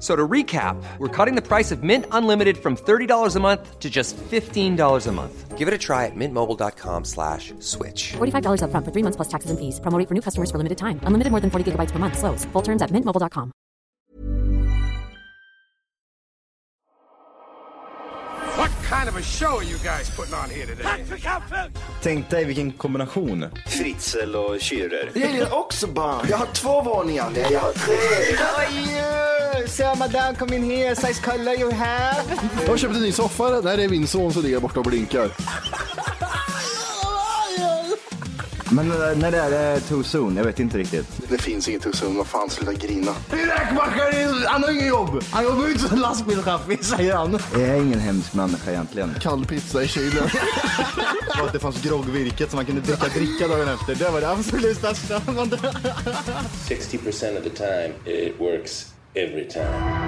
F- So to recap, we're cutting the price of Mint Unlimited from $30 a month to just $15 a month. Give it a try at mintmobile.com slash switch. $45 upfront for three months plus taxes and fees. Promo rate for new customers for limited time. Unlimited more than 40 gigabytes per month. Slows. Full terms at mintmobile.com. What kind of a show are you guys putting on here today? Tänk dig vilken kombination. Fritzl och Schürrer. Jag gillar också barn. Jag har två våningar. Nej, jag har tre. So madame, come in here. Size color you have. Jag har köpt en ny soffa. Där är min son som ligger borta och blinkar. Men eh, när det är eh, too soon, jag vet inte riktigt. Det finns inget hos honom. Vad fan, sluta grina. Räkmackaren, han har inget jobb. Han jobbar ju inte som lastbilschaffis, säger han. Jag är ingen hemsk människa egentligen. Kall pizza i kylen. Och att det fanns groggvirket som man kunde dricka dricka dagen efter. Det var det absolut största. 60% of the time, it works every time.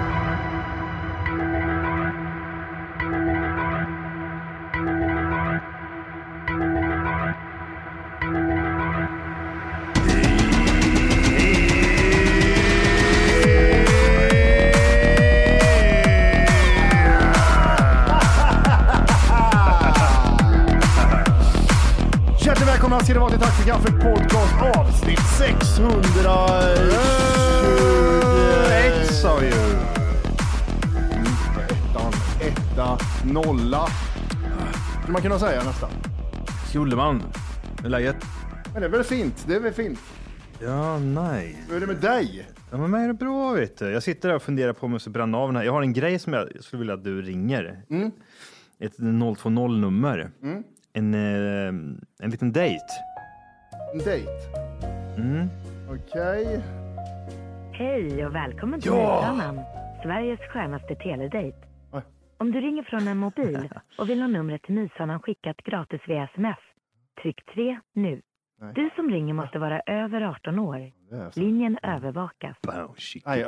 Hjärtligt välkomna ska det vara till Tack för kaffet podcast avsnitt 600 sa ju. Mm, Ettan, etta, nolla. Skulle man kunna säga nästan. Skulle man? Hur är läget? Men det är väl fint? Det är väl fint? Ja, nice. Hur är det med dig? Ja, men mig är det bra vet du. Jag sitter där och funderar på om jag ska bränna av den här. Jag har en grej som jag skulle vilja att du ringer. Ett 020-nummer. En, eh, en liten dejt. En dejt? Mm. Okej. Hej och välkommen till Ja! Sveriges skönaste teledejt. Om du ringer från en mobil och vill ha numret till Mysanan skickat gratis via sms, tryck 3 nu. Nej. Du som ringer måste vara över 18 år. Linjen övervakas. Bow, Nej.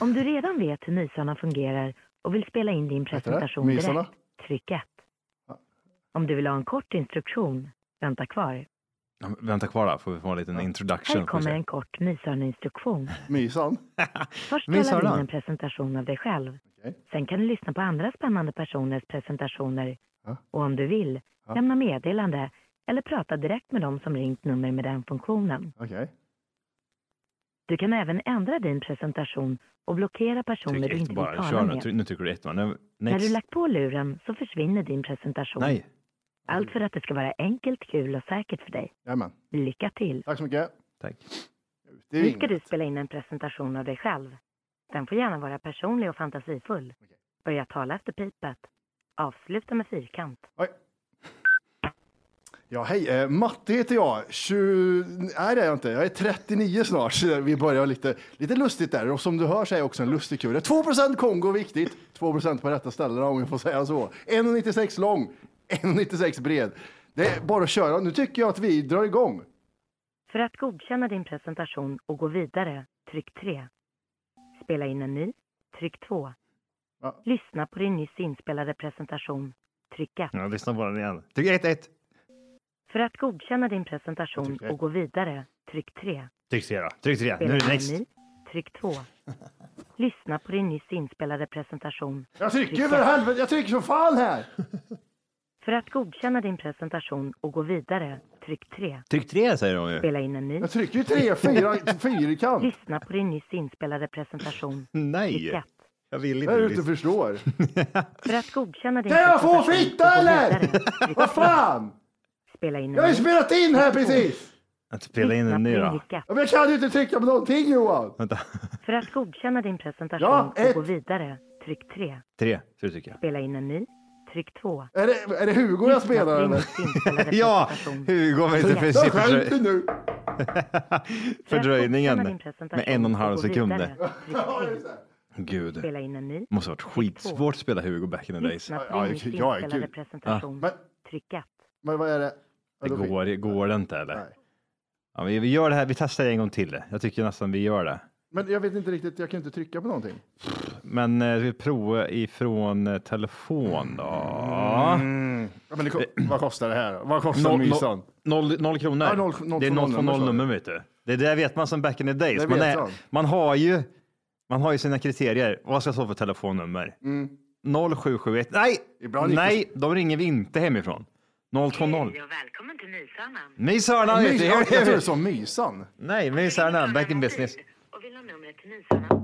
Om du redan vet hur Mysanan fungerar och vill spela in din presentation Mysarna? direkt, tryck 1. Ja. Om du vill ha en kort instruktion, vänta kvar. Vänta kvar då, får vi få en liten introduction. Här kommer en kort Mysanan-instruktion. Mysan? Först talar du in en presentation av dig själv. Okej. Sen kan du lyssna på andra spännande personers presentationer. Ja. Och om du vill, Ja. lämna meddelande eller prata direkt med dem som ringt nummer med den funktionen. Okej. Du kan även ändra din presentation och blockera personer Tryck du inte vill bara. tala Kör nu. med. Tryck- Nu trycker du ett? Nu- När du Next. lagt på luren så försvinner din presentation. Nej. Allt för att det ska vara enkelt, kul och säkert för dig. Jajamän. Lycka till! Tack så mycket. Tack. Nu ska inget. du spela in en presentation av dig själv. Den får gärna vara personlig och fantasifull. Börja tala efter pipet. Avsluta med fyrkant. Oj. Ja, hej. Eh, Matte heter jag. 20... Nej, det är jag inte. Jag är 39 snart. Så vi börjar lite, lite lustigt där. Och som du hör så är jag också en lustig kille. 2% Kongo viktigt. 2% på rätta ställena om jag får säga så. 1,96 lång. 1,96 bred. Det är bara att köra. Nu tycker jag att vi drar igång. För att godkänna din presentation och gå vidare, tryck 3. Spela in en ny, tryck 2. Ja. Lyssna på din nyss inspelade presentation, tryck 1. Ja, lyssna på den igen. Tryck ett, ett. För att godkänna din presentation och gå vidare, tryck 3. Tryck tre då. Tryck tre. Nu Spela är in det en next. ny, tryck 2. Lyssna på din nyss inspelade presentation. Jag trycker tryck för helvete. Jag trycker som fan här. För att godkänna din presentation och gå vidare, tryck 3. Tryck tre säger de ju. Spela in en ny, Jag trycker ju tre, fyra, fyrkant. lyssna på din nyss inspelade presentation, tryck Nej. 1. Jag vill Jag är inte. ute och förstår. För att godkänna din Kan jag få presentation fitta och gå eller? vidare, tryck Vad fan? Spela in Jag har en ju spelat in här precis. Att spela in en ny då. Ja, Men jag kan ju inte trycka på någonting Johan! Vänta. För att godkänna din presentation Ja, och gå vidare, tryck 3. Tre, så tycker jag. Spela in en ny, tryck 2. Är det, är det Hugo jag spelar eller? Ja, Hugo lite Jag skämtar fördröj- nu! fördröjningen med en och en halv sekund. vidare, tryck 3. Gud, Spela in en ny, måste ha varit skitsvårt att spela Hugo back in the days. Ja, ja, gud. presentation, Men, tryck 1. men vad är det? Det går, går det inte eller? Nej. Ja, vi, vi gör det här, vi testar en gång till. Jag tycker nästan vi gör det. Men jag vet inte riktigt, jag kan inte trycka på någonting. Men eh, vi provar ifrån eh, telefon då. Mm. Ja, men det, ko- vad kostar det här? Vad kostar Noll, mysan? noll, noll kronor. Ja, noll- noll det är noll från noll noll nummer, nummer vet du. Det är det vet man som back in the days. Det Man, vet är, jag. man, har ju, man har ju sina kriterier. Vad ska jag stå för telefonnummer? 0771. Nej, Mm. Ibland gick det- nej, de ringer vi inte hemifrån. 020. och välkommen till vet Mys, du. jag tror du sa mysan. Nej, Myshörnan, back in business. Och vill ha numret till Myshörnan?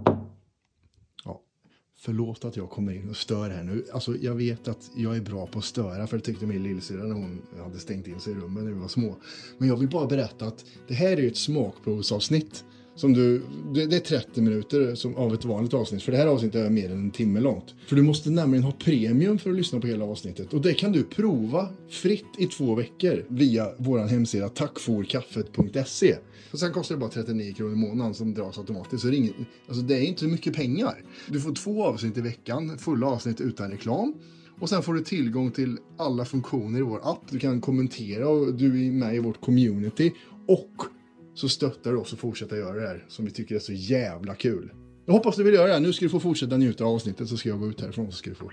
Förlåt att jag kommer in och stör här nu. Alltså, jag vet att jag är bra på att störa, för det tyckte min lillsyrra när hon hade stängt in sig i rummet när vi var små. Men jag vill bara berätta att det här är ju ett smakprovsavsnitt. Som du, det är 30 minuter som, av ett vanligt avsnitt, för det här avsnittet är mer än en timme långt. För du måste nämligen ha premium för att lyssna på hela avsnittet. Och det kan du prova fritt i två veckor via vår hemsida tackforkaffet.se. Och sen kostar det bara 39 kronor i månaden som dras automatiskt. Så det är, inget, alltså det är inte mycket pengar. Du får två avsnitt i veckan, fulla avsnitt utan reklam. Och sen får du tillgång till alla funktioner i vår app. Du kan kommentera och du är med i vårt community. Och så stöttar du oss att fortsätta göra det här som vi tycker är så jävla kul. Jag hoppas du vill göra det. här. Nu ska du få fortsätta njuta av avsnittet så ska jag gå ut härifrån så ska du få.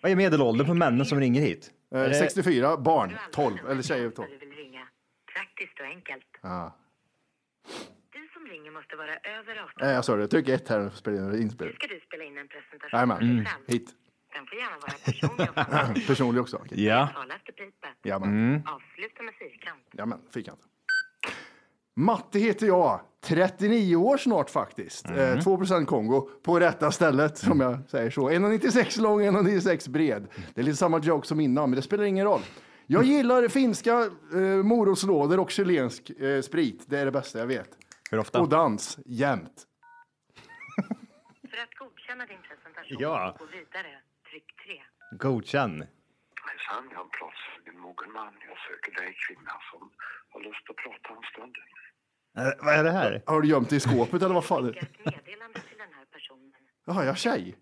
Vad är medelåldern på männen som ringer hit? Eh, 64, barn 12, eller tjejer 12. Du vill ringa. Praktiskt och enkelt. Ja. Du som ringer måste vara över 18 Nej, jag sa det. Tryck ett här och spela in inspelning. Ska du spela in en presentation Jajamän, själv? hit. Den får gärna vara personlig och fantastisk. Personlig också. Ja. Tala efter pipet. Jajamän. Avsluta med fyrkant. Jajamän, fyrkant. Matte heter jag, 39 år snart faktiskt. Eh, 2% Kongo på rätta stället, som jag säger så. 1,96 lång, 1,96 bred. Det är lite samma joke som innan, men det spelar ingen roll. Jag gillar finska eh, morotslådor och chilensk eh, sprit. Det är det bästa jag vet. Hur ofta? Och dans, jämt. För att godkänna din presentation Ja. och gå vidare, tryck 3. Godkänn. Hejsan, jag har en plats för en mogen man. Jag söker dig kvinna som har lust att prata en stund. Eh, vad är det här? Har du gömt det i skåpet eller vad fan? Ett meddelande till den här personen. Jaha, jag är tjej.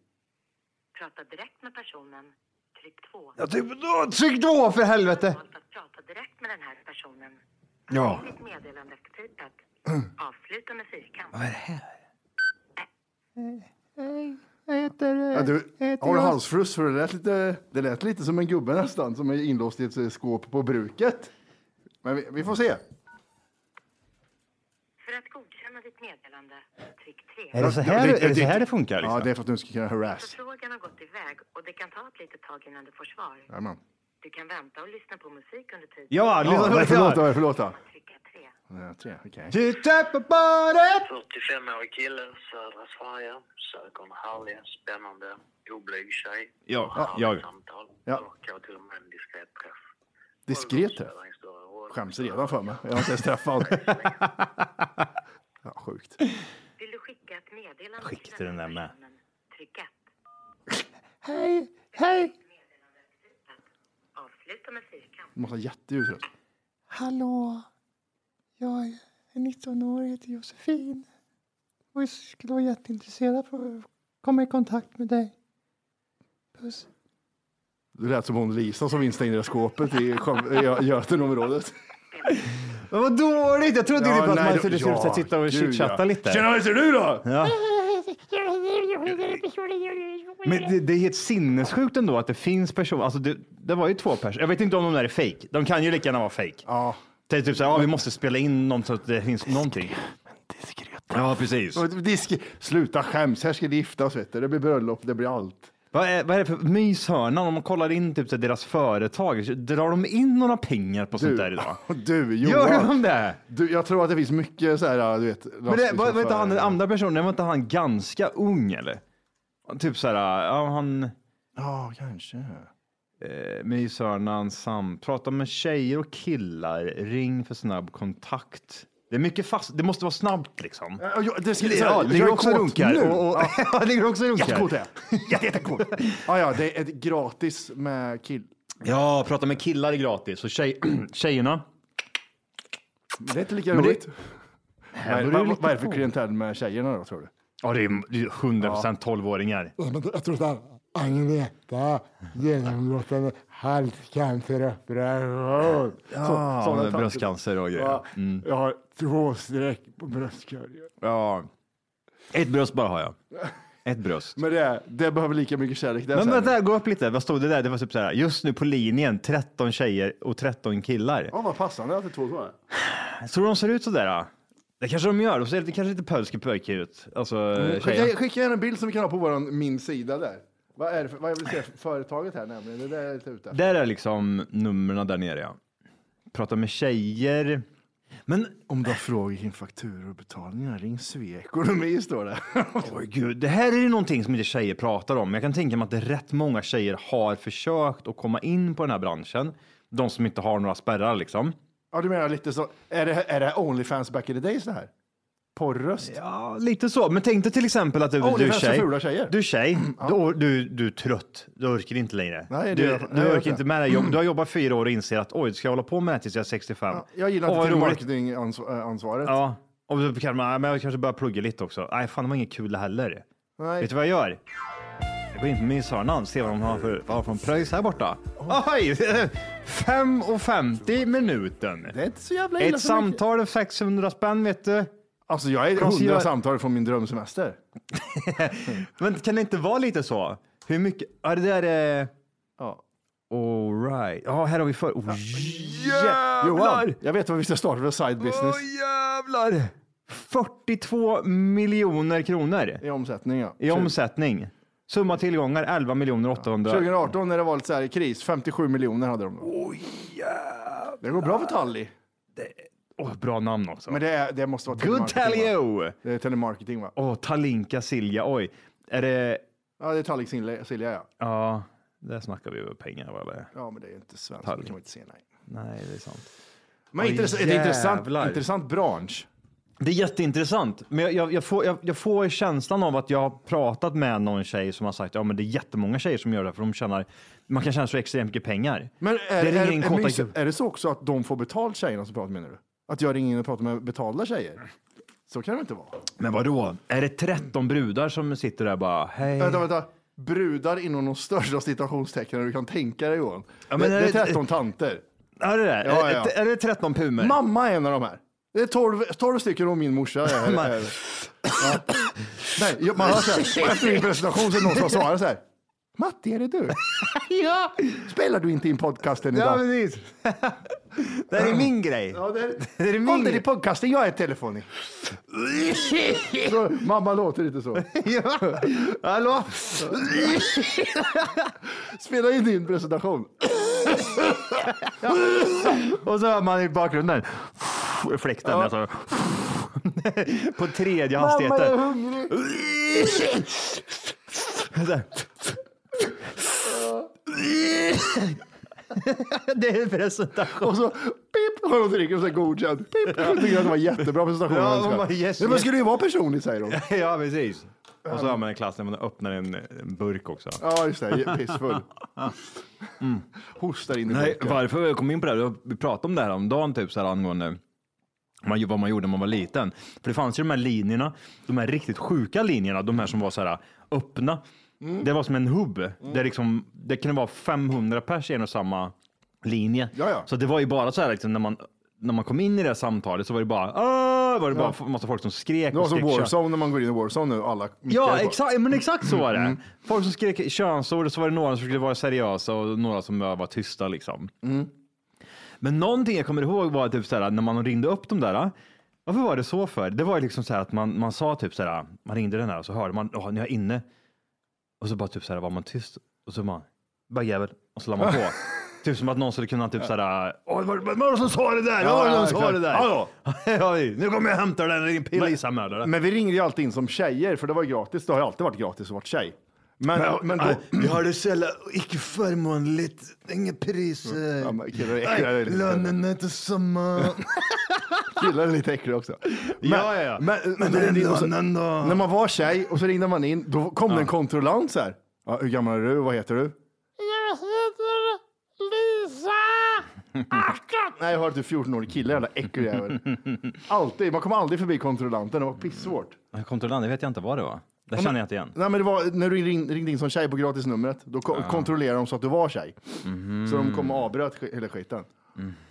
Prata direkt med personen, tryck 2. Ja, typ, då, tryck då för helvete! Valt att prata direkt med den här personen. Ja. Ditt meddelande efter pipet. Avsluta med fyrkant. Vad är det här? Ja, du, har du halsfluss? För det lät, lite, det lät lite som en gubbe nästan, som är inlåst i ett eh, skåp på bruket. Men vi, vi får se. För att godkänna ditt meddelande, tryck 3. Är det så här, det- är det så det- här det funkar? Ja, Liksom? det är för att du ska kunna harass. Förfrågan har gått iväg och det kan ta ett litet tag innan du får svar. Jajamän. Du kan vänta och lyssna på musik under tiden. Ja, Ja, lyssna det på låt? det. Vad är Ja, tre, okej. Titta på badet! 45-årig kille, södra Sverige, söker en härlig, spännande, oblyg tjej. Ja, Härligt jag. samtal. Ja. Och kanske till och med en diskret träff. Diskret träff? Skäms redan för mig. Jag har inte ens träffat Ja, sjukt. Vill du skicka ett meddelande Skicka till den där med. tryck 1. Hej, hej! Avsluta med fyrkant. Du måste ha jätteljus röst. Hallå, jag är 19 år heter Josefin. Och jag skulle vara jätteintresserad av att komma i kontakt med dig. Puss. Du lät som hon Lisa som instängde i skåpet i Götenområdet. Men vad dåligt! Jag trodde Ja, ju på att nej, man skulle ja, sitta och chitchatta ja. lite. Tjena, vad heter du då? Ja. Men det, det är helt sinnessjukt ändå att det finns personer, alltså det, det var ju två personer, jag vet inte om de där är fake. De kan ju lika gärna vara fake. Ja. Det är typ så här, ja, vi måste spela in något så att det finns någonting. Ja, precis. Och Disk, sluta skäms, här ska det giftas vet du. Det blir bröllop, det blir allt. Vad är, vad är det för myshörnan? Om man kollar in typ så här, deras företag, drar de in några pengar på sånt där idag? Du, Gör Johan. de det? Du, jag tror att det finns mycket så här, du vet. Men det, var, var inte han den andra personen, var inte han ganska ung eller? Typ så här, ja han... Ja, kanske. Eh, My Sörnan samt. Prata med tjejer och killar. Ring för snabb kontakt. Det är mycket fast. Det måste vara snabbt liksom. Ja, ja, det ska, Ja, ligger är också runkar. nu. Och, och, Ja. ja, ligger också och runkar. Jättekåt är jag. Jätte, jättekåt. Ja, ja, det är gratis med kill. Ja, prata med killar är gratis. Och tjej, tjejerna. Det är inte lika Men roligt. Här Vad, är det för klientell med tjejerna då tror du? Ja, det är det är 100 procent 12-åringar. Jag tror att Agneta genomgått en halscanceroperation. Ja, sådana med bröstcancer och grejer. Ja, Mm. Jag har två streck på bröstkorgen. Ja. Ett bröst bara har jag. Ett bröst. Men det, det behöver lika mycket kärlek. Men vänta, gå upp lite. Vad stod det där? Det var typ så här. Just nu på linjen 13 tjejer och 13 killar. Ja, vad passande att det är två sådana. Tror du de ser ut så där? Då? Det kanske de gör. De ser kanske lite pöjke ut. Alltså, Mm. Skicka, skicka en bild som vi kan ha på vår min sida där. Vad är det för, vad jag vill se företaget här nämligen? Det är det jag är lite ute. Där är liksom numren där nere. Ja. Prata med tjejer. Men Om du har frågor kring fakturor och betalningar, ring Svea Ekonomi står det. Oj, gud, det här är ju någonting som inte tjejer pratar om. Jag kan tänka mig att det är rätt många tjejer har försökt att komma in på den här branschen. De som inte har några spärrar liksom. Ja, du menar lite så. Är det, är det Onlyfans back in the days det här? Porrröst? Ja, lite så. Men tänk dig till exempel att du, du är tjej. fula tjejer. Du är tjej. Du, du, du är trött. Du orkar inte längre. Nej, du jag- du nej, orkar inte med det. jobb- Du har jobbat fyra år och inser att oj, ska jag hålla på med det tills jag är 65? Jag gillar inte marketingansvaret. Ja, och då kan man, men jag kanske börjar plugga lite också. Nej, fan det var inget kul heller. Nej. Vet du vad jag gör? Jag går in på Miss Hörnan ser vad de har för, vad har för pröjs här borta. Oj! 5,50 minuten. Det är inte så jävla illa Ett samtal är 600 spänn vet du. Alltså jag är se- hundra samtal från min drömsemester. Men kan det inte vara lite så? Hur mycket? Ja, det där är... Ja. All right. Ja, här har vi för... Oh, Johan, jävlar! jag vet vad vi ska starta för side business. Åh jävlar! 42 miljoner kronor I omsättning ja. i omsättning. Summa tillgångar 11 miljoner 800. 2018 när det var lite så här kris, 57 miljoner hade de då. Oj, Det går bra för Tally. Åh, bra namn också. Men det, är, det måste vara Good va? Tallio! Det är telemarketing va? Åh, Talinka Silja. Oj, är det... Ja, det är Tallink Silja, Silja ja. Ja, där snackar vi över pengar. Det är. Ja, men det är inte svenskt. Det kan man inte se, nej. Nej, det är sant. Men Oj, intressant, det är intressant, jävlar. intressant bransch. Det är jätteintressant, men jag, jag, jag, får, jag, jag får känslan av att jag har pratat med någon tjej som har sagt ja, men det är jättemånga tjejer som gör det för de tjänar, man kan tjäna så extremt mycket pengar. Men är, Det är, är, är, är det så också att de får betalt tjejerna som pratar menar du? Att jag ringer in och pratar med betalda tjejer? Så kan det inte vara. Men vadå? Är det 13 brudar som sitter där och bara hej? Vänta, vänta. Brudar inom de största citationstecknen du kan tänka dig Johan. Ja, det, men det är är det- 13 tanter. Ja, det där. Ja, är, ja. är det 13 pumer? Mamma är en av de här. Det är 12, 12 stycken och min morsa. Är, Man- är, ja. Nej, man hör så här, efter min presentation så är det någon som svarar så här. Matti, är det du? ja! Spelar du inte in podcasten Ja, idag? precis. det här är min grej. Ja, det är, Det är min grej. i podcasten, jag är telefon. Så, mamma låter inte så. ja. Hallå? Spela in din presentation. Och så hör man i bakgrunden fläkten. Alltså. På tredje Mamma, jag är hastigheten. hungrig. Det är en presentation. Och så pip, har de trycker och så godkänd. Pip. Tycker att det var jättebra presentation. Ja, hon bara, yes, Men det yes. skulle ju vara personligt säger de. Ja, precis. Och så har man en klass när man öppnar en, en burk också. Ja, just det. Pissfull. Hostar in i Nej, burken. varför jag kom in på det här, vi pratade om det här om dagen typ så här angående man, vad man gjorde när man var liten. För det fanns ju de här linjerna, de här riktigt sjuka linjerna, de här som var så här öppna. Mm. Det var som en hubb. Där liksom, det kunde vara 500 pers i en och samma linje. Ja, ja. Så det var ju bara så här liksom, när man när man kom in i det här samtalet så var det bara, "Ah!" var det bara Ja. massa folk som skrek. Det var som Warzone när man går in i Warzone nu. Alla Ja, exakt, men exakt så var det. Mm. Folk som skrek könsord och så var det några som skulle vara seriösa och några som var tysta liksom. Mm. Men någonting jag kommer ihåg var typ såhär, när man ringde upp de där. Varför var det så för? Det var liksom så här att man, man sa typ såhär, man ringde den här och så hörde man, åh, nu är jag inne. Och så bara typ såhär var man tyst och så man, jävel, och så la man på. typ som att någon skulle kunna typ såhär, åh, vad vad var det som sa det där? Var det som sa det där? Hallå? ja, nu kommer jag hämta den, din polisanmälare. Men vi ringde ju alltid in som tjejer, för det var ju gratis. Det har ju alltid varit gratis att vara tjej. Men, men, då, Vi har det jävla icke förmånligt, inga priser. Ja, men killar är äckliga, det är lite- lönen är inte samma. killar är lite äckliga också. Men, Ja, ja, ja. Men, Men det är lönen då? När man var tjej och så ringde man in, då kom det en kontrollant så här. Ja, hur gammal är du? Vad heter du? Jag heter Lisa! Nej, jag har ett 14-årig kille, jävla äcklig jävel. Alltid, man kommer aldrig förbi kontrollanten, det var pissvårt. Kontrollant, det vet jag inte vad det var. Det känner jag inte igen. Nej, men det var när du ring, ringde in som tjej på gratisnumret, då ko- kontrollerade de så att du var tjej. Så de kom och avbröt sk- hela skiten.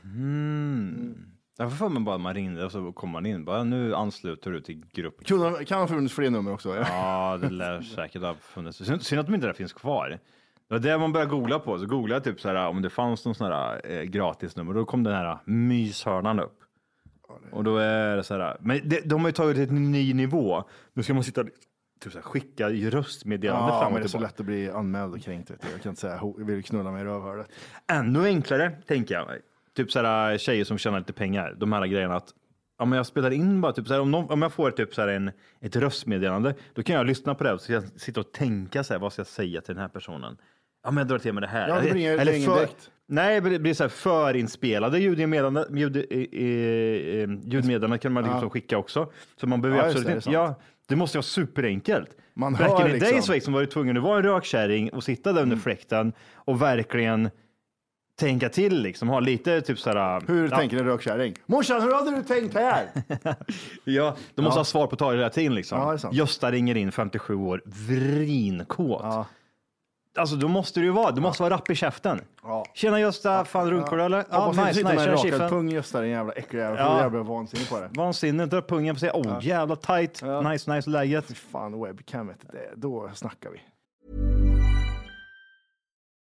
Mm. Därför får man bara man ringde och så kom man in. Bara nu ansluter du till gruppen. Kunde, kan ha funnits fler nummer också. Ja. Ja, det lär säkert ha funnits. Synd, synd att de inte där finns kvar. Det var det man började googla på. Så googlade jag typ så här om det fanns någon sån här eh, gratisnummer. Då kom den här myshörnan upp. Och då är det så här. Men det, de har ju tagit det till en ny nivå. Nu ska man sitta typ så här, skicka röstmeddelande Ja, fram och det är så tillbaka. lätt att bli anmäld och kränkt. Vet du. Jag kan inte säga, "Ho- jag vill knulla mig i rövhålet. Ännu enklare, tänker jag. Typ så här tjejer som tjänar lite pengar. De här grejerna att ja, men jag spelar in bara typ så här, om, någon, om jag får typ så här en, ett röstmeddelande, då kan jag lyssna på det och så jag sitta och tänka så här, vad ska jag säga till den här personen? Ja, men jag drar till med det här. Ja, det blir ingen- ingen för, direkt. Nej, det blir så här förinspelade ljudmeddelanden. Ljud, eh, eh, ljudmeddelanden kan man liksom Ja. skicka också. Så man behöver Ja, absolut det, inte. Ja, det måste vara superenkelt. Man Back hör in liksom. days liksom var du tvungen att vara en rökkärring och sitta där under fläkten och verkligen tänka till, liksom ha lite typ såhär. Hur ja, tänker en rökkärring? Morsan, hur hade du tänkt här? Ja, du måste Ja. ha svar på tal hela tiden liksom. Ja. Gösta ringer in 57 år, vrinkåt. Ja. Alltså då måste du ju vara, du måste vara rapp i käften. Ja. Tjena Gösta, fan runkar du eller? Ja, Hoppas nice, nice, kör en rakad pung där, din jävla äckliga jävel. Ja. Ja. Jag blir vansinnig på det. Vansinne, dra pungen på sig. Oh, jävla tight. Nice, nice läget. Fan, webcam, vet du, det, då snackar vi.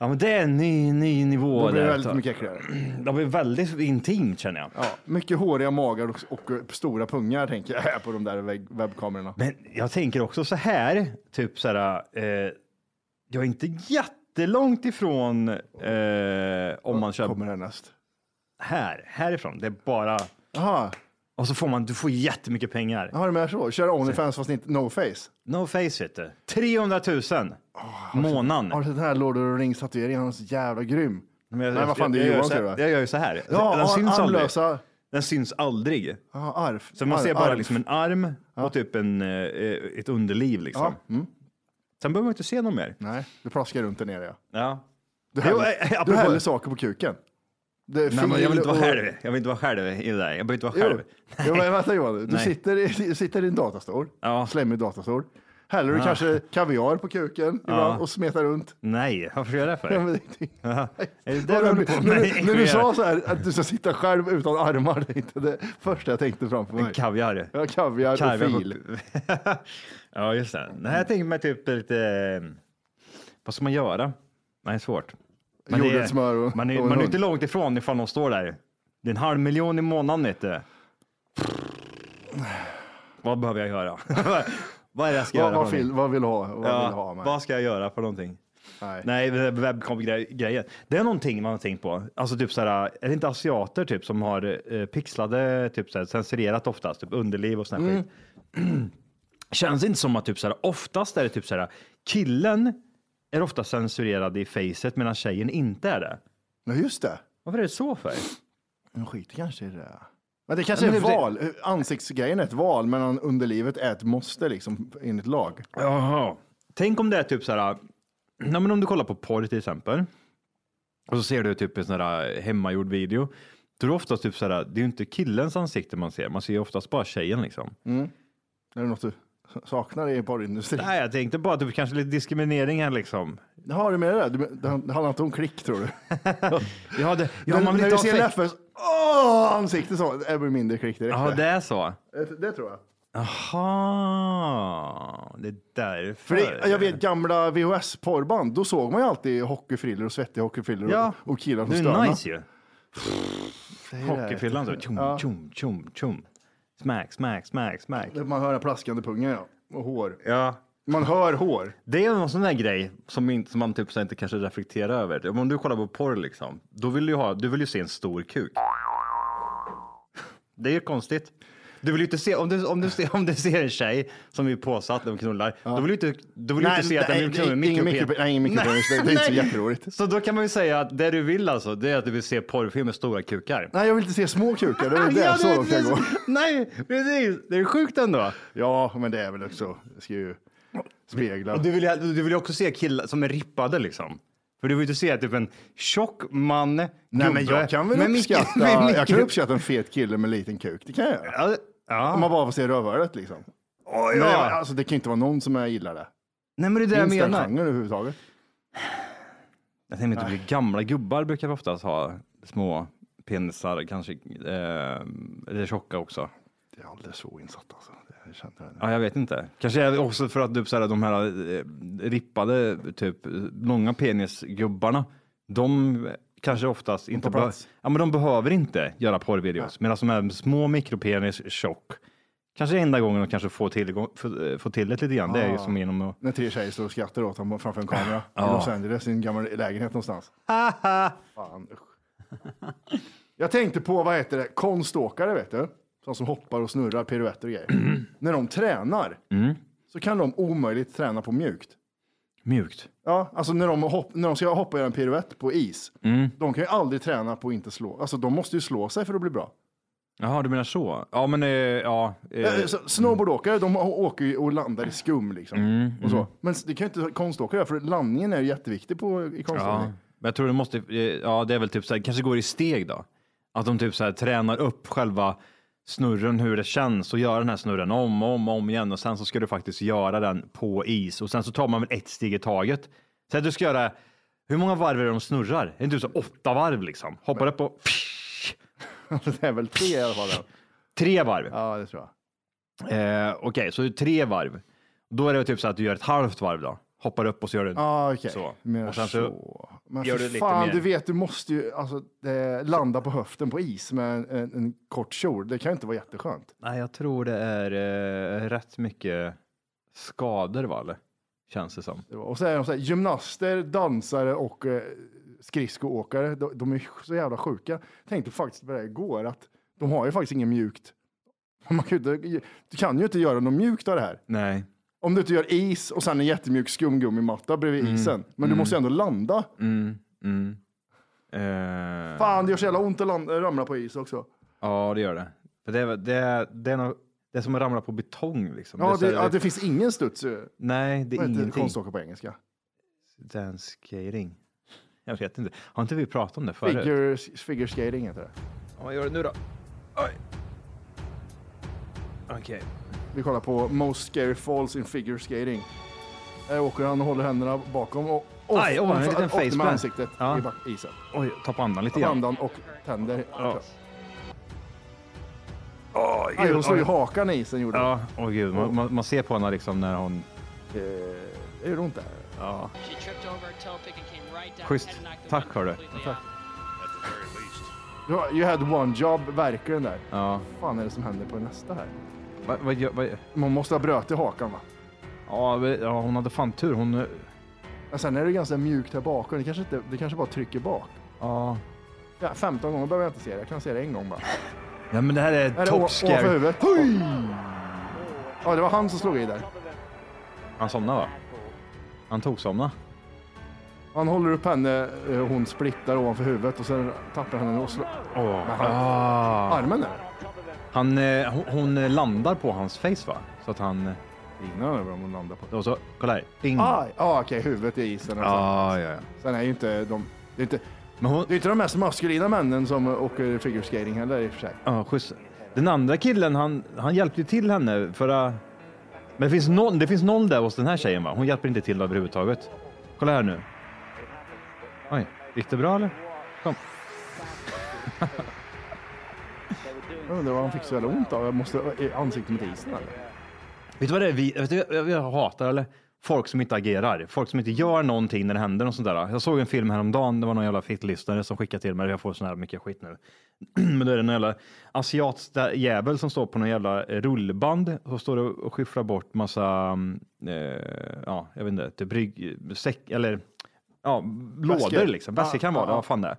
Ja, men det är en ny, ny nivå. Då blir det där. väldigt mycket äckligare. Det blir väldigt intimt känner jag. Ja, mycket håriga magar och, och stora pungar tänker jag på de där web- webbkamerorna. Men jag tänker också så här, typ så här, eh, jag är inte jättelångt ifrån eh, om man kör Kommer härnäst. här, härifrån. Det är bara, Jaha, och så får man, du får jättemycket pengar. har du med så? Kör Onlyfans fast inte no face? No face vet du. 300 000 månaden. Har du sett den här Lord of the Rings tatueringen? Han är så jävla grym. Men jag, Nej, vad fan, det är jag, Johan, jag, ser jag, du, jag gör ju så här. Ja, den syns aldrig. armlösa. Den syns aldrig. Så man ser Arv- bara arv. liksom en arm och typ en, eh, ett underliv liksom. Ja, mm. Sen behöver man inte se något mer. Nej, det plaskar runt där nere ja. Ja. Du Jo, häller, eh, du apropå- häller saker på kuken. Det Nej, men jag vill inte vara och- själv. Jag vill inte vara själv i det där. Jag behöver inte vara Jo, själv. jo men vänta Johan, du Nej. sitter i, sitter i din datorstol, Ja. slemmig datorstol. Häller du Ja. kanske kaviar på kuken ibland och smetar runt. Nej, varför gör jag det för? Ja, men Ja. Är det du på när, med? du- när du sa så här att du ska sitta själv utan armar, det är inte det första jag tänkte framför mig. Kaviar. Ja, kaviar och Kaviar på- fil. ja, just det. Nej, jag tänker mig typ lite... Vad ska man göra? Nej, svårt. Det är- Jordnötssmör och- man är, och man är inte långt ifrån ifall någon står där. Det är en halv miljon i månaden, vet du. Vad behöver jag göra? vad är det jag ska Vad, göra? vad, vill, vad vill du ha? Vad vill Ja, ha med? vad ska jag göra för någonting? Nej. Nej, webbkom-grejen. Det är någonting man har tänkt på. Alltså typ så här, är det inte asiater typ som har eh, pixlade, typ så här, censurerat oftast, typ underliv och sån här Mm. skit. Känns inte som att typ så här, oftast är det typ så här, killen är ofta censurerad i facet medan tjejen inte är det. Ja, just det. Varför är det så för? Men skit kanske i det. Men det kanske är det- val. Ansiktsgrejen är ett val, men underlivet är ett måste liksom enligt lag. Jaha. Tänk om det är typ så här, nej men om du kollar på porr till exempel, och så ser du typ en sån här hemmagjord video, då är det oftast typ så här, det är ju inte killens ansikte man ser, man ser ju oftast bara tjejen liksom. Mm. Är det något du saknar i porrindustrin? Nej, jag tänkte bara typ kanske lite diskriminering här liksom. Har du med det? Du, det handlar inte om klick tror du? Ja, det, ja man vill när ha ser Leffes åh, ansikte så, det blir mindre klick direkt. Ja, det är så. det, det tror jag. Jaha, det är därför. För det, jag vet gamla VHS-porrband, då såg man ju alltid hockeyfrillor och svettiga hockeyfrillor Ja. och, och killar som Det är stönade. nice ju. Hockeyfrillan så, Ja. tjum, tjum, tjum. Smack, smack, smack, smack. Man hör den plaskande pungen ja. och hår. Ja. Man hör hår. Det är någon sån där grej som, inte, som man typ så inte kanske reflekterar över. Om du kollar på porr liksom, då vill du ha, du vill ju se en stor kuk. Det är ju konstigt. Du vill ju inte se, om du, om du, ser, om du ser en tjej som är påsatt och knullar, då vill du inte, då vill Nej, inte se att den knullar med ingen mikropen. mikropen- nej, ingen mikropenis. Det- det är inte så jätteroligt. Så då kan man ju säga att det du vill alltså, det är att du vill se porrfilm med stora kukar. Nej, jag vill inte se små kukar. Det är det Ja, så långt jag det- går. Nej, precis. Det är sjukt ändå. Ja, men det är väl också, det ska ju spegla. Och du vill, ju- du vill ju också se killar som är rippade liksom. För du vill ju se typ en tjock man, Nej, men gubbe jag kan väl uppskatta, jag kan uppskatta en fet kille med liten kuk. Det kan jag göra. Ja, ja. Om man bara får se rövhålet liksom. ja. Men, alltså, det kan inte vara någon som jag gillar det. Nej, men det är det jag Finns den menar. genren överhuvudtaget? Jag tänker inte bli gamla gubbar brukar oftast ha små penisar, kanske, eh, eller tjocka också. Det är alldeles så insatt alltså. Ja, jag vet inte. Kanske är det också för att typ, så här, de här eh, rippade, typ långa penisgubbarna, de kanske oftast inte behöver, plats. ja, men de behöver inte göra porrvideos. Medan de här små mikropenis, tjock, kanske enda gången de kanske får, tillgång, får, får till det lite grann, det är ju Ah. som genom att När tre tjejer står och skrattar åt honom framför en kamera i. Los Angeles i en gammal lägenhet någonstans. Fan, usch. Jag tänkte på, vad heter det, konståkare vet du? De som hoppar och snurrar, piruetter och grejer. När de tränar Mm. så kan de omöjligt träna på mjukt. Mjukt? Ja, alltså när de, hopp, när de ska hoppa och göra en piruett på is, Mm. de kan ju aldrig träna på att inte slå. Alltså de måste ju slå sig för att bli bra. Jaha, du menar så? Ja, men eh, ja. eh, Eh, så Snowboardåkare, de åker ju och landar i skum liksom. Mm, och så. mm. Men det kan ju inte konståkare för landningen är ju jätteviktig på, i Ja, konståkning. men jag tror det måste, eh, ja det är väl typ så här, kanske går i steg då. Att de typ så här tränar upp själva snurren, hur det känns och göra den här snurren om och om, och om igen och sen så ska du faktiskt göra den på is och sen så tar man väl ett steg i taget. Så att du ska göra, hur många varv är det de snurrar? Är det inte så åtta varv liksom? Hoppar upp och det är väl tre i alla fall. tre varv? Ja, det tror jag. Eh, Okej, så tre varv. Då är det typ så att du gör ett halvt varv då. Hoppar upp och så gör du Ja, okej. så. Menar Och sen så så. Men gör du lite fan, mer. du vet, du måste ju alltså, eh, landa på höften på is med en, en, en kort kjol. Det kan ju inte vara jätteskönt. Nej, jag tror det är eh, rätt mycket skador, va? Eller? Känns det som. Och så är de så här, gymnaster, dansare och eh, skridskoåkare. De, de är så jävla sjuka. Tänkte faktiskt på det här igår att de har ju faktiskt inget mjukt. Man kan ju inte, du kan ju inte göra något mjukt av det här. Nej. Om du inte gör is och sen en jättemjuk skumgummimatta bredvid Mm. isen. Men du Mm. måste ju ändå landa. Mm. Eh, Fan, det gör så jävla ont att landa, ramla på is också. Ja, det gör det. För det, är- det, är- det, är nog, det är som att ramla på betong. Liksom. Ja, är så det, här- ja, det finns ingen studs. eh, Nej, det är Vad heter ingenting. konståkare på engelska? Dance skating. Jag vet inte. Har inte vi pratat om det förut? Figure, figure skating heter det. Ja, vad gör du nu då? Oj. Okej. Vi kollar på Most Scary Falls in Figure Skating. Där åker han och håller händerna bakom och och, Aj, åh, en liten och med ansiktet Ja. i back- isen. Oj, tappa andan lite grann. andan och tänder. Ja. Aj, hon slog ju hakan i isen gjorde Ja, åh gud. Man, man, man ser på henne liksom när hon... Eh, är det ont där? Ja. Schysst. Tack. You, you had one job, verkligen där. Ja. Vad fan är det som händer på nästa här? Vad, gör- vad, Man måste ha bröt i hakan va? ja, ja, hon hade fan tur. Hon... Men sen är det ganska mjukt här bakom. Det kanske, inte, det kanske bara trycker bak. Ja. Ja, 15 gånger behöver jag inte se det. Jag kan se det en gång bara. Ja, men det här är Är det top å- ovanför huvudet? Hoj! Ja, det var han som slog i där. Han somnade va? Han tog somna. Han håller upp henne, eh, hon splittar ovanför huvudet och sen tappar han henne och slår. Åh. Ah. Armen där. Han, eh, hon, hon landar på hans face va? Så att han... Innan över om hon landar på. Och så, kolla här. Ding. Ah, ah, okej, huvudet i isen. och så. Ja, ja. Sen är ju inte de... Det är inte, Men hon, det är inte de mest maskulina männen som åker figure skating heller i och för sig. Ja, schysst. Den andra killen, han, han hjälpte ju till henne förra... Men det finns, någon, det finns någon där hos den här tjejen va? Hon hjälper inte till överhuvudtaget. Kolla här nu. Oj, gick det bra eller? Kom. Jag undrar vad han fick så jävla ont av. Jag måste i ansiktet mot isen eller? Vet du vad det är vi, vet du, jag hatar? Eller? Folk som inte agerar. Folk som inte gör någonting när det händer något sånt där. Jag såg en film häromdagen. Det var någon jävla fittlyssnare som skickade till mig. Jag får sån här mycket skit nu. Men då är det någon jävla asiatisk jävel som står på någon jävla rullband och står och skyfflar bort massa, mm, eh, ja, jag vet inte, typ brygg, säck eller ja, lådor liksom. Väskor kan vara det, vad fan det är.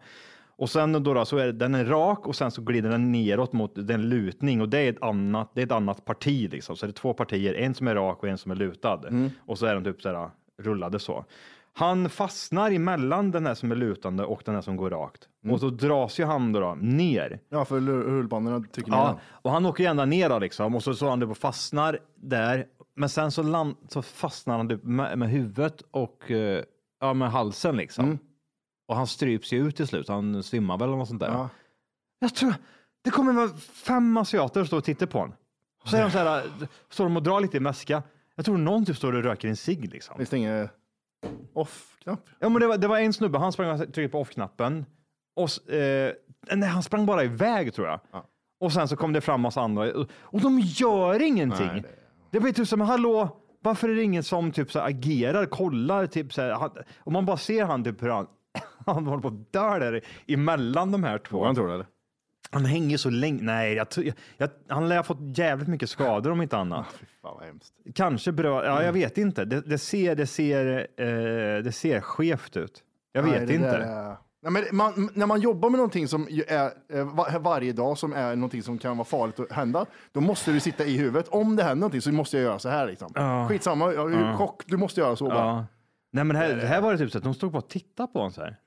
Och sen då, då så är den är rak och sen så glider den neråt mot den lutning och det är ett annat, det är ett annat parti liksom. Så det är två partier, en som är rak och en som är lutad. Mm. Och så är de typ så här rullade så. Han fastnar emellan den här som är lutande och den här som går rakt. Mm. Och så dras ju han då, då ner. Ja, för rull- rullbanorna tycker Ja, och han åker ju ända ner då, liksom och så står han typ fastnar där. Men sen så, land, så fastnar han typ med, med huvudet och eh, ja, med halsen liksom. Mm. Och han stryps ju ut till slut. Han svimmar väl eller något sånt där. Ja. Jag tror det kommer vara fem asiater och står och tittar på honom. Så är de så här, står de och drar lite i mäska. Jag tror någon typ står och röker en cigg liksom. Finns det ingen off-knapp? Ja, men det var, det var en snubbe, han sprang och tryckte på off-knappen. Och, eh, nej, han sprang bara iväg tror jag. Och sen så kom det fram massa andra och de gör ingenting. Nej, det... blir typ som, hallå, varför är det ingen som typ så agerar, kollar, typ så här, han, och man bara ser han typ hur han, han håller på att dö där emellan de här två. Han tror det eller? Han hänger så länge. Nej, jag, jag, jag, han lär ha fått jävligt mycket skador om inte annat. Fan vad hemskt. Kanske bra. Ja, jag vet inte. Det, det ser, det ser, eh, det ser skevt ut. Jag Nej, vet det inte. där är- Nej, men man, när man jobbar med någonting som ju är eh, va- varje dag som är någonting som kan vara farligt att hända, då måste du sitta i huvudet. Om det händer någonting så måste jag göra så här liksom. Skitsamma, jag är Ja. kock, du måste göra så bara. Ja. Nej, men här, det här var det typ så att de stod bara och tittade på honom så här.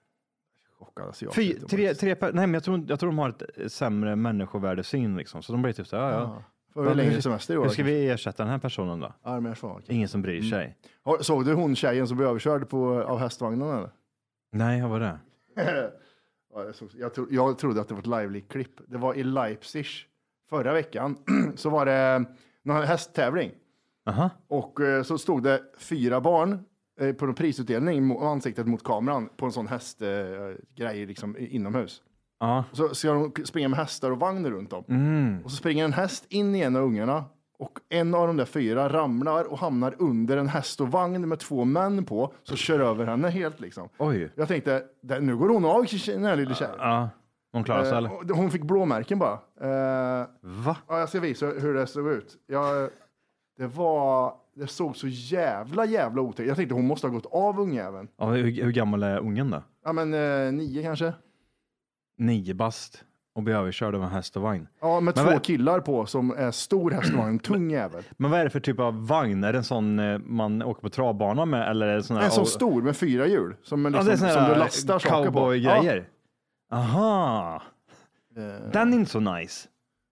Chockad asiat. Fy, tre, tre, per- nej, men jag tror, jag tror de har ett eh, sämre människovärdesyn liksom. Så de blir typ så här, ja, ja. Får vi längre semester i år Hur ska kanske? vi ersätta den här personen då? Armé svag. Ingen som bryr sig. Har- Såg du hon tjejen som blev överkörd på, av hästvagnen eller? Nej, vad var det? Ja, jag, såg, jag, tro, jag trodde att det var ett live-klipp. Det var i Leipzig förra veckan. så var det någon hästtävling. Aha. Och eh, så stod det fyra barn eh, på en prisutdelning ansiktet mot kameran på en sån hästgrej eh, liksom inomhus. Ja. Så ska de springa med hästar och vagn runt om. Mm. Och så springer en häst in i en av ungarna och en av de där fyra ramlar och hamnar under en häst och vagn med två män på, så kör över henne helt liksom. Oj. Jag tänkte, "Där- nu går hon av den här lilla tjejen. Ja. Hon klarar sig Eh, eller? Hon fick blåmärken bara. Eh, Va? Ja, jag ska visa hur det såg ut. Jag, det var, det såg så jävla jävla otäckt. Jag tänkte hon måste ha gått av ungjäveln. Ja, hur, hur gammal är ungen då? Ja men eh, nio kanske. Nio bast och blir överkörd av en häst och vagn. Ja med Men två vad- killar på som är stor häst och vagn, tung jävel. Men vad är det för typ av vagn? Är det en sån eh, man åker på travbana med eller är det sån här? En sån stor med fyra hjul som, Ja, liksom, det är sån som här du lastar saker på. cowboy-grejer. Aha. Ja. Eh, Den är inte så nice.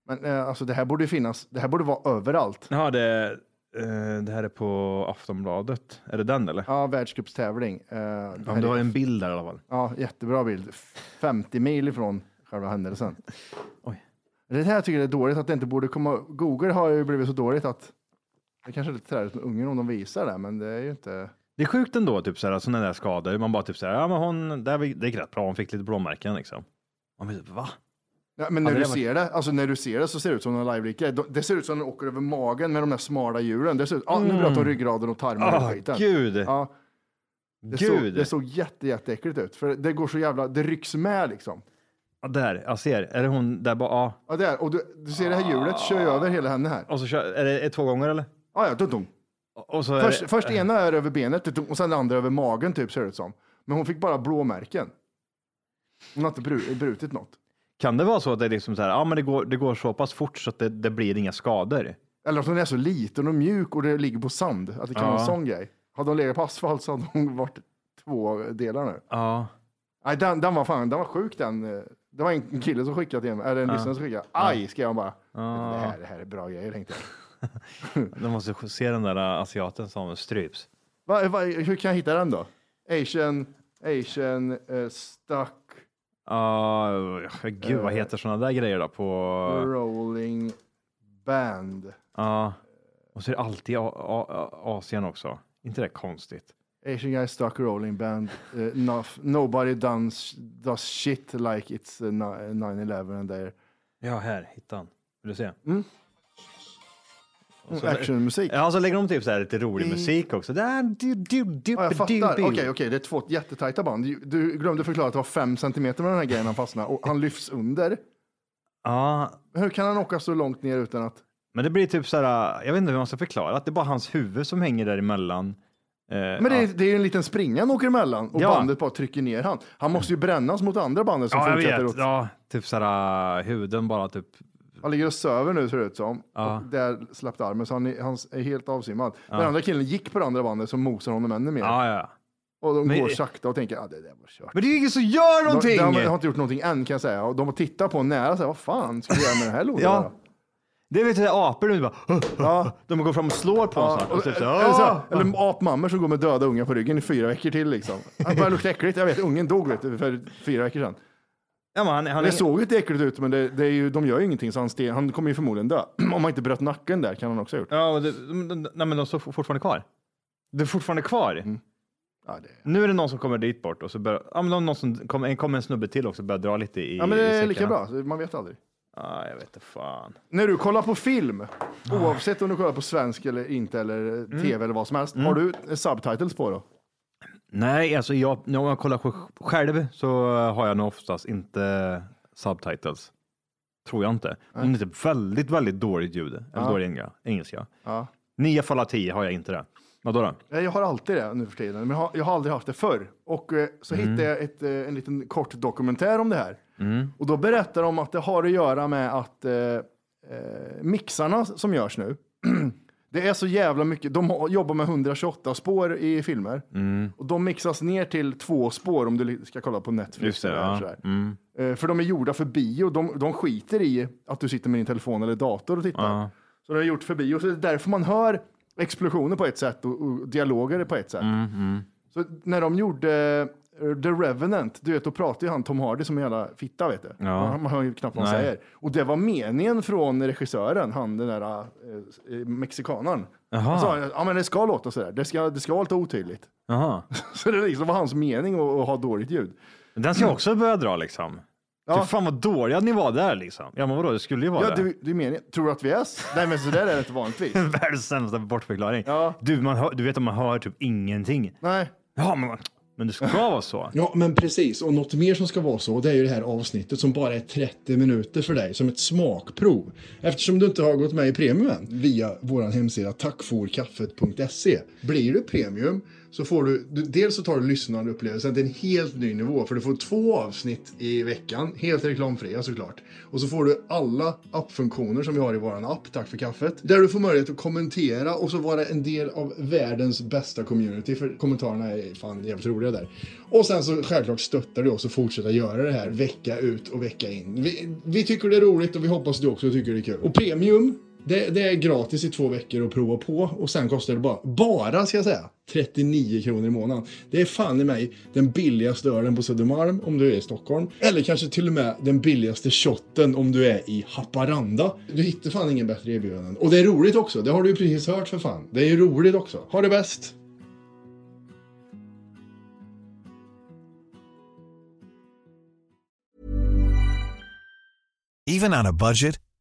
Men eh, alltså det här borde ju finnas, det här borde vara överallt. Ja, det, eh, det här är på Aftonbladet. Är det den eller? Ja, världscupstävling. Eh, Ja, här du har en bild där i alla fall. Ja, jättebra bild. 50 mil ifrån själva händelsen. Oj. Det här tycker jag är dåligt att det inte borde komma. Google har ju blivit så dåligt att det kanske är lite träligt med ungen om de visar det, men det är ju inte. Det är sjukt ändå, typ sådana där skador. Man bara typ såhär, ja men hon, det, här, det gick rätt bra, hon fick lite blåmärken liksom. Man blir typ, va? Ja, men när du ser det, alltså när du ser det så ser det ut som en live Det ser ut som den åker över magen med de där smala hjulen. Det ser ut, ja, nu bröt de ryggraden och tarmarna Ah, och skiten. gud. Ja. Det, Gud. Såg, det såg jätte, jätteäckligt ut, för det går så jävla, det rycks med liksom. Ja, där, jag ser. Är det hon där bara, ja. Ja, där, och du, du ser det här hjulet kör ju över hela henne här. Och så kör, är det två gånger eller? Ja, ja, dum, dum. Och så är Först, det, först ena är över benet och sen det andra över magen typ ser det ut som. Men hon fick bara blåmärken. Hon har inte bru- brutit något. Kan det vara så att det är liksom så här, ja men det går, det går så pass fort så att det, det blir inga skador? Eller att hon är så liten och mjuk och det ligger på sand. Att det kan Ja. vara en sån grej. Hade hon legat på asfalt så hade hon varit två delar nu. Ja. Nej, den, den var fan, den var sjuk den. eh, Det var en kille som skickade till mig, eller en lyssnare som skickade. Aj, skrev han bara. Det, här, det här är bra grejer, tänkte jag. De måste se den där äh, asiaten som stryps. Va, va, hur kan jag hitta den då? Asian, Asian uh, stuck Ja, gud vad Eh. heter sådana där grejer då på... rolling band. Ja, och så är det alltid A- A- A- Asien också. inte det konstigt? Asian guy stuck rolling band. Uh, nof- nobody does, does shit like it's uh, ni- 9-11 and they're Ja, här, hitta han. Vill du se? Mm. Så- actionmusik. Ja, så lägger de typ så här lite rolig musik också. Där, du, du, du, Ja, jag fattar. Okej, okej, det är två jättetajta band. Du- Du glömde förklara att det var fem centimeter med den här grejen han fastnade och han lyfts under. Ja, Hur kan han åka så långt ner utan att... men det blir typ så här, jag vet inte hur man ska förklara, att det är bara hans huvud som hänger däremellan. Eh, Men det är, det är ju en liten springa han åker emellan och Ja. bandet bara trycker ner han. Han måste ju brännas mot andra bandet som Ja, jag fortsätter vet. åt... Ja, typ så här, huden bara typ. Han ligger och söver nu ser det ut som. Ja. Och där släppte armen så han är, han är helt avsvimmad. Ja. Den andra killen gick på det andra bandet som mosar honom ännu mer. Ja, ja. Och de Men- går sakta och tänker, ja det där var kört. Men det är ju ingen som gör någonting! De, de har inte gjort någonting än kan jag säga. Och de tittar på nära och säger, vad fan ska vi göra med den här lådan? Ja. då?" Det vet jag, apor nu bara. Ja. De går fram och slår på Ja, snart. Och typ så, eller, eller, så, apmammor som går med döda ungar på ryggen i fyra veckor till liksom. Det börjar lukta äckligt. Jag vet, ungen dog vet du, för fyra veckor sedan. Ja, men han, han, det såg lite äckligt ut, men det, det är ju, de gör ju ingenting, så han, ste, han kommer ju förmodligen dö. Om han inte bröt nacken där kan han också ha gjort. Ja, och det, de, de, nej, men de står fortfarande kvar. Det är fortfarande kvar. Mm. Ja, det, Nu är det någon som kommer dit bort och så börjar, ja, men någon som kommer, en, kommer en snubbe till också och börjar dra lite i ja, men det är lika bra, man vet aldrig. Ja, jag vet inte fan. När du kollar på film, oavsett om du kollar på svensk eller inte, eller tv eller vad som helst, Mm. har du eh, subtitles på då? Nej, alltså jag, när jag kollar själv så har jag nog oftast inte subtitles. Tror jag inte. Om det är väldigt, väldigt dåligt ljud, eller Ja. dålig engelska. Ja. Nio fall av tio har jag inte det. Vadå då? Nej, Jag har alltid det nu för tiden, men jag har, jag har aldrig haft det förr. Och eh, så Mm. hittade jag ett, eh, en liten kort dokumentär om det här. Mm. Och då berättar de att det har att göra med att eh, eh, mixarna som görs nu, det är så jävla mycket, de jobbar med 128 spår i filmer. Mm. Och de mixas ner till två spår om du ska kolla på Netflix. Just det, ja. Mm. Eh, För de är gjorda för bio, de, de skiter i att du sitter med din telefon eller dator och tittar. Ja. Så det är gjort för bio, så det är därför man hör explosioner på ett sätt och, och dialoger på ett sätt. Mm, mm. Så när de gjorde The Revenant, du vet, då pratade ju han Tom Hardy som en jävla fitta, vet du. Ja. Man, hör ju knappt vad han Nej. säger. Och det var meningen från regissören, han den där eh, eh, mexikanaren. Jaha. Han sa, ja men det ska låta sådär, det ska, det ska vara lite otydligt. Jaha. Så det liksom var hans mening att, att ha dåligt ljud. Den ska jag också börja dra liksom. Ja. Fy fan vad dåliga ni var där liksom. Ja men vadå, det skulle ju vara Ja, det. du, du menar, tror du att vi är? s- Nej men sådär är det inte vanligtvis. Världens sämsta bortförklaring. Ja. Du, man hör, du vet att man hör typ ingenting. Nej. Ja, men, men det ska vara så. Ja, men precis. Och något mer som ska vara så, det är ju det här avsnittet som bara är 30 minuter för dig, som ett smakprov. Eftersom du inte har gått med i premium än, via vår hemsida tackforkaffet.se. Blir du premium så får du, du dels så tar du lyssnarupplevelsen till en helt ny nivå, för du får två avsnitt i veckan, helt reklamfria såklart. Och så får du alla appfunktioner som vi har i vår app, Tack för kaffet, där du får möjlighet att kommentera och så vara en del av världens bästa community, för kommentarerna är fan jävligt roliga där. Och sen så självklart stöttar du oss och fortsätta göra det här vecka ut och vecka in. Vi, vi tycker det är roligt och vi hoppas du också tycker det är kul. Och premium, det, det är gratis i två veckor att prova på och sen kostar det bara, bara ska jag säga, 39 kronor i månaden. Det är fan i mig den billigaste ölen på Södermalm om du är i Stockholm. Eller kanske till och med den billigaste shotten om du är i Haparanda. Du hittar fan ingen bättre erbjudanden. Och det är roligt också, det har du ju precis hört för fan. Det är ju roligt också. Ha det bäst! Even on a budget,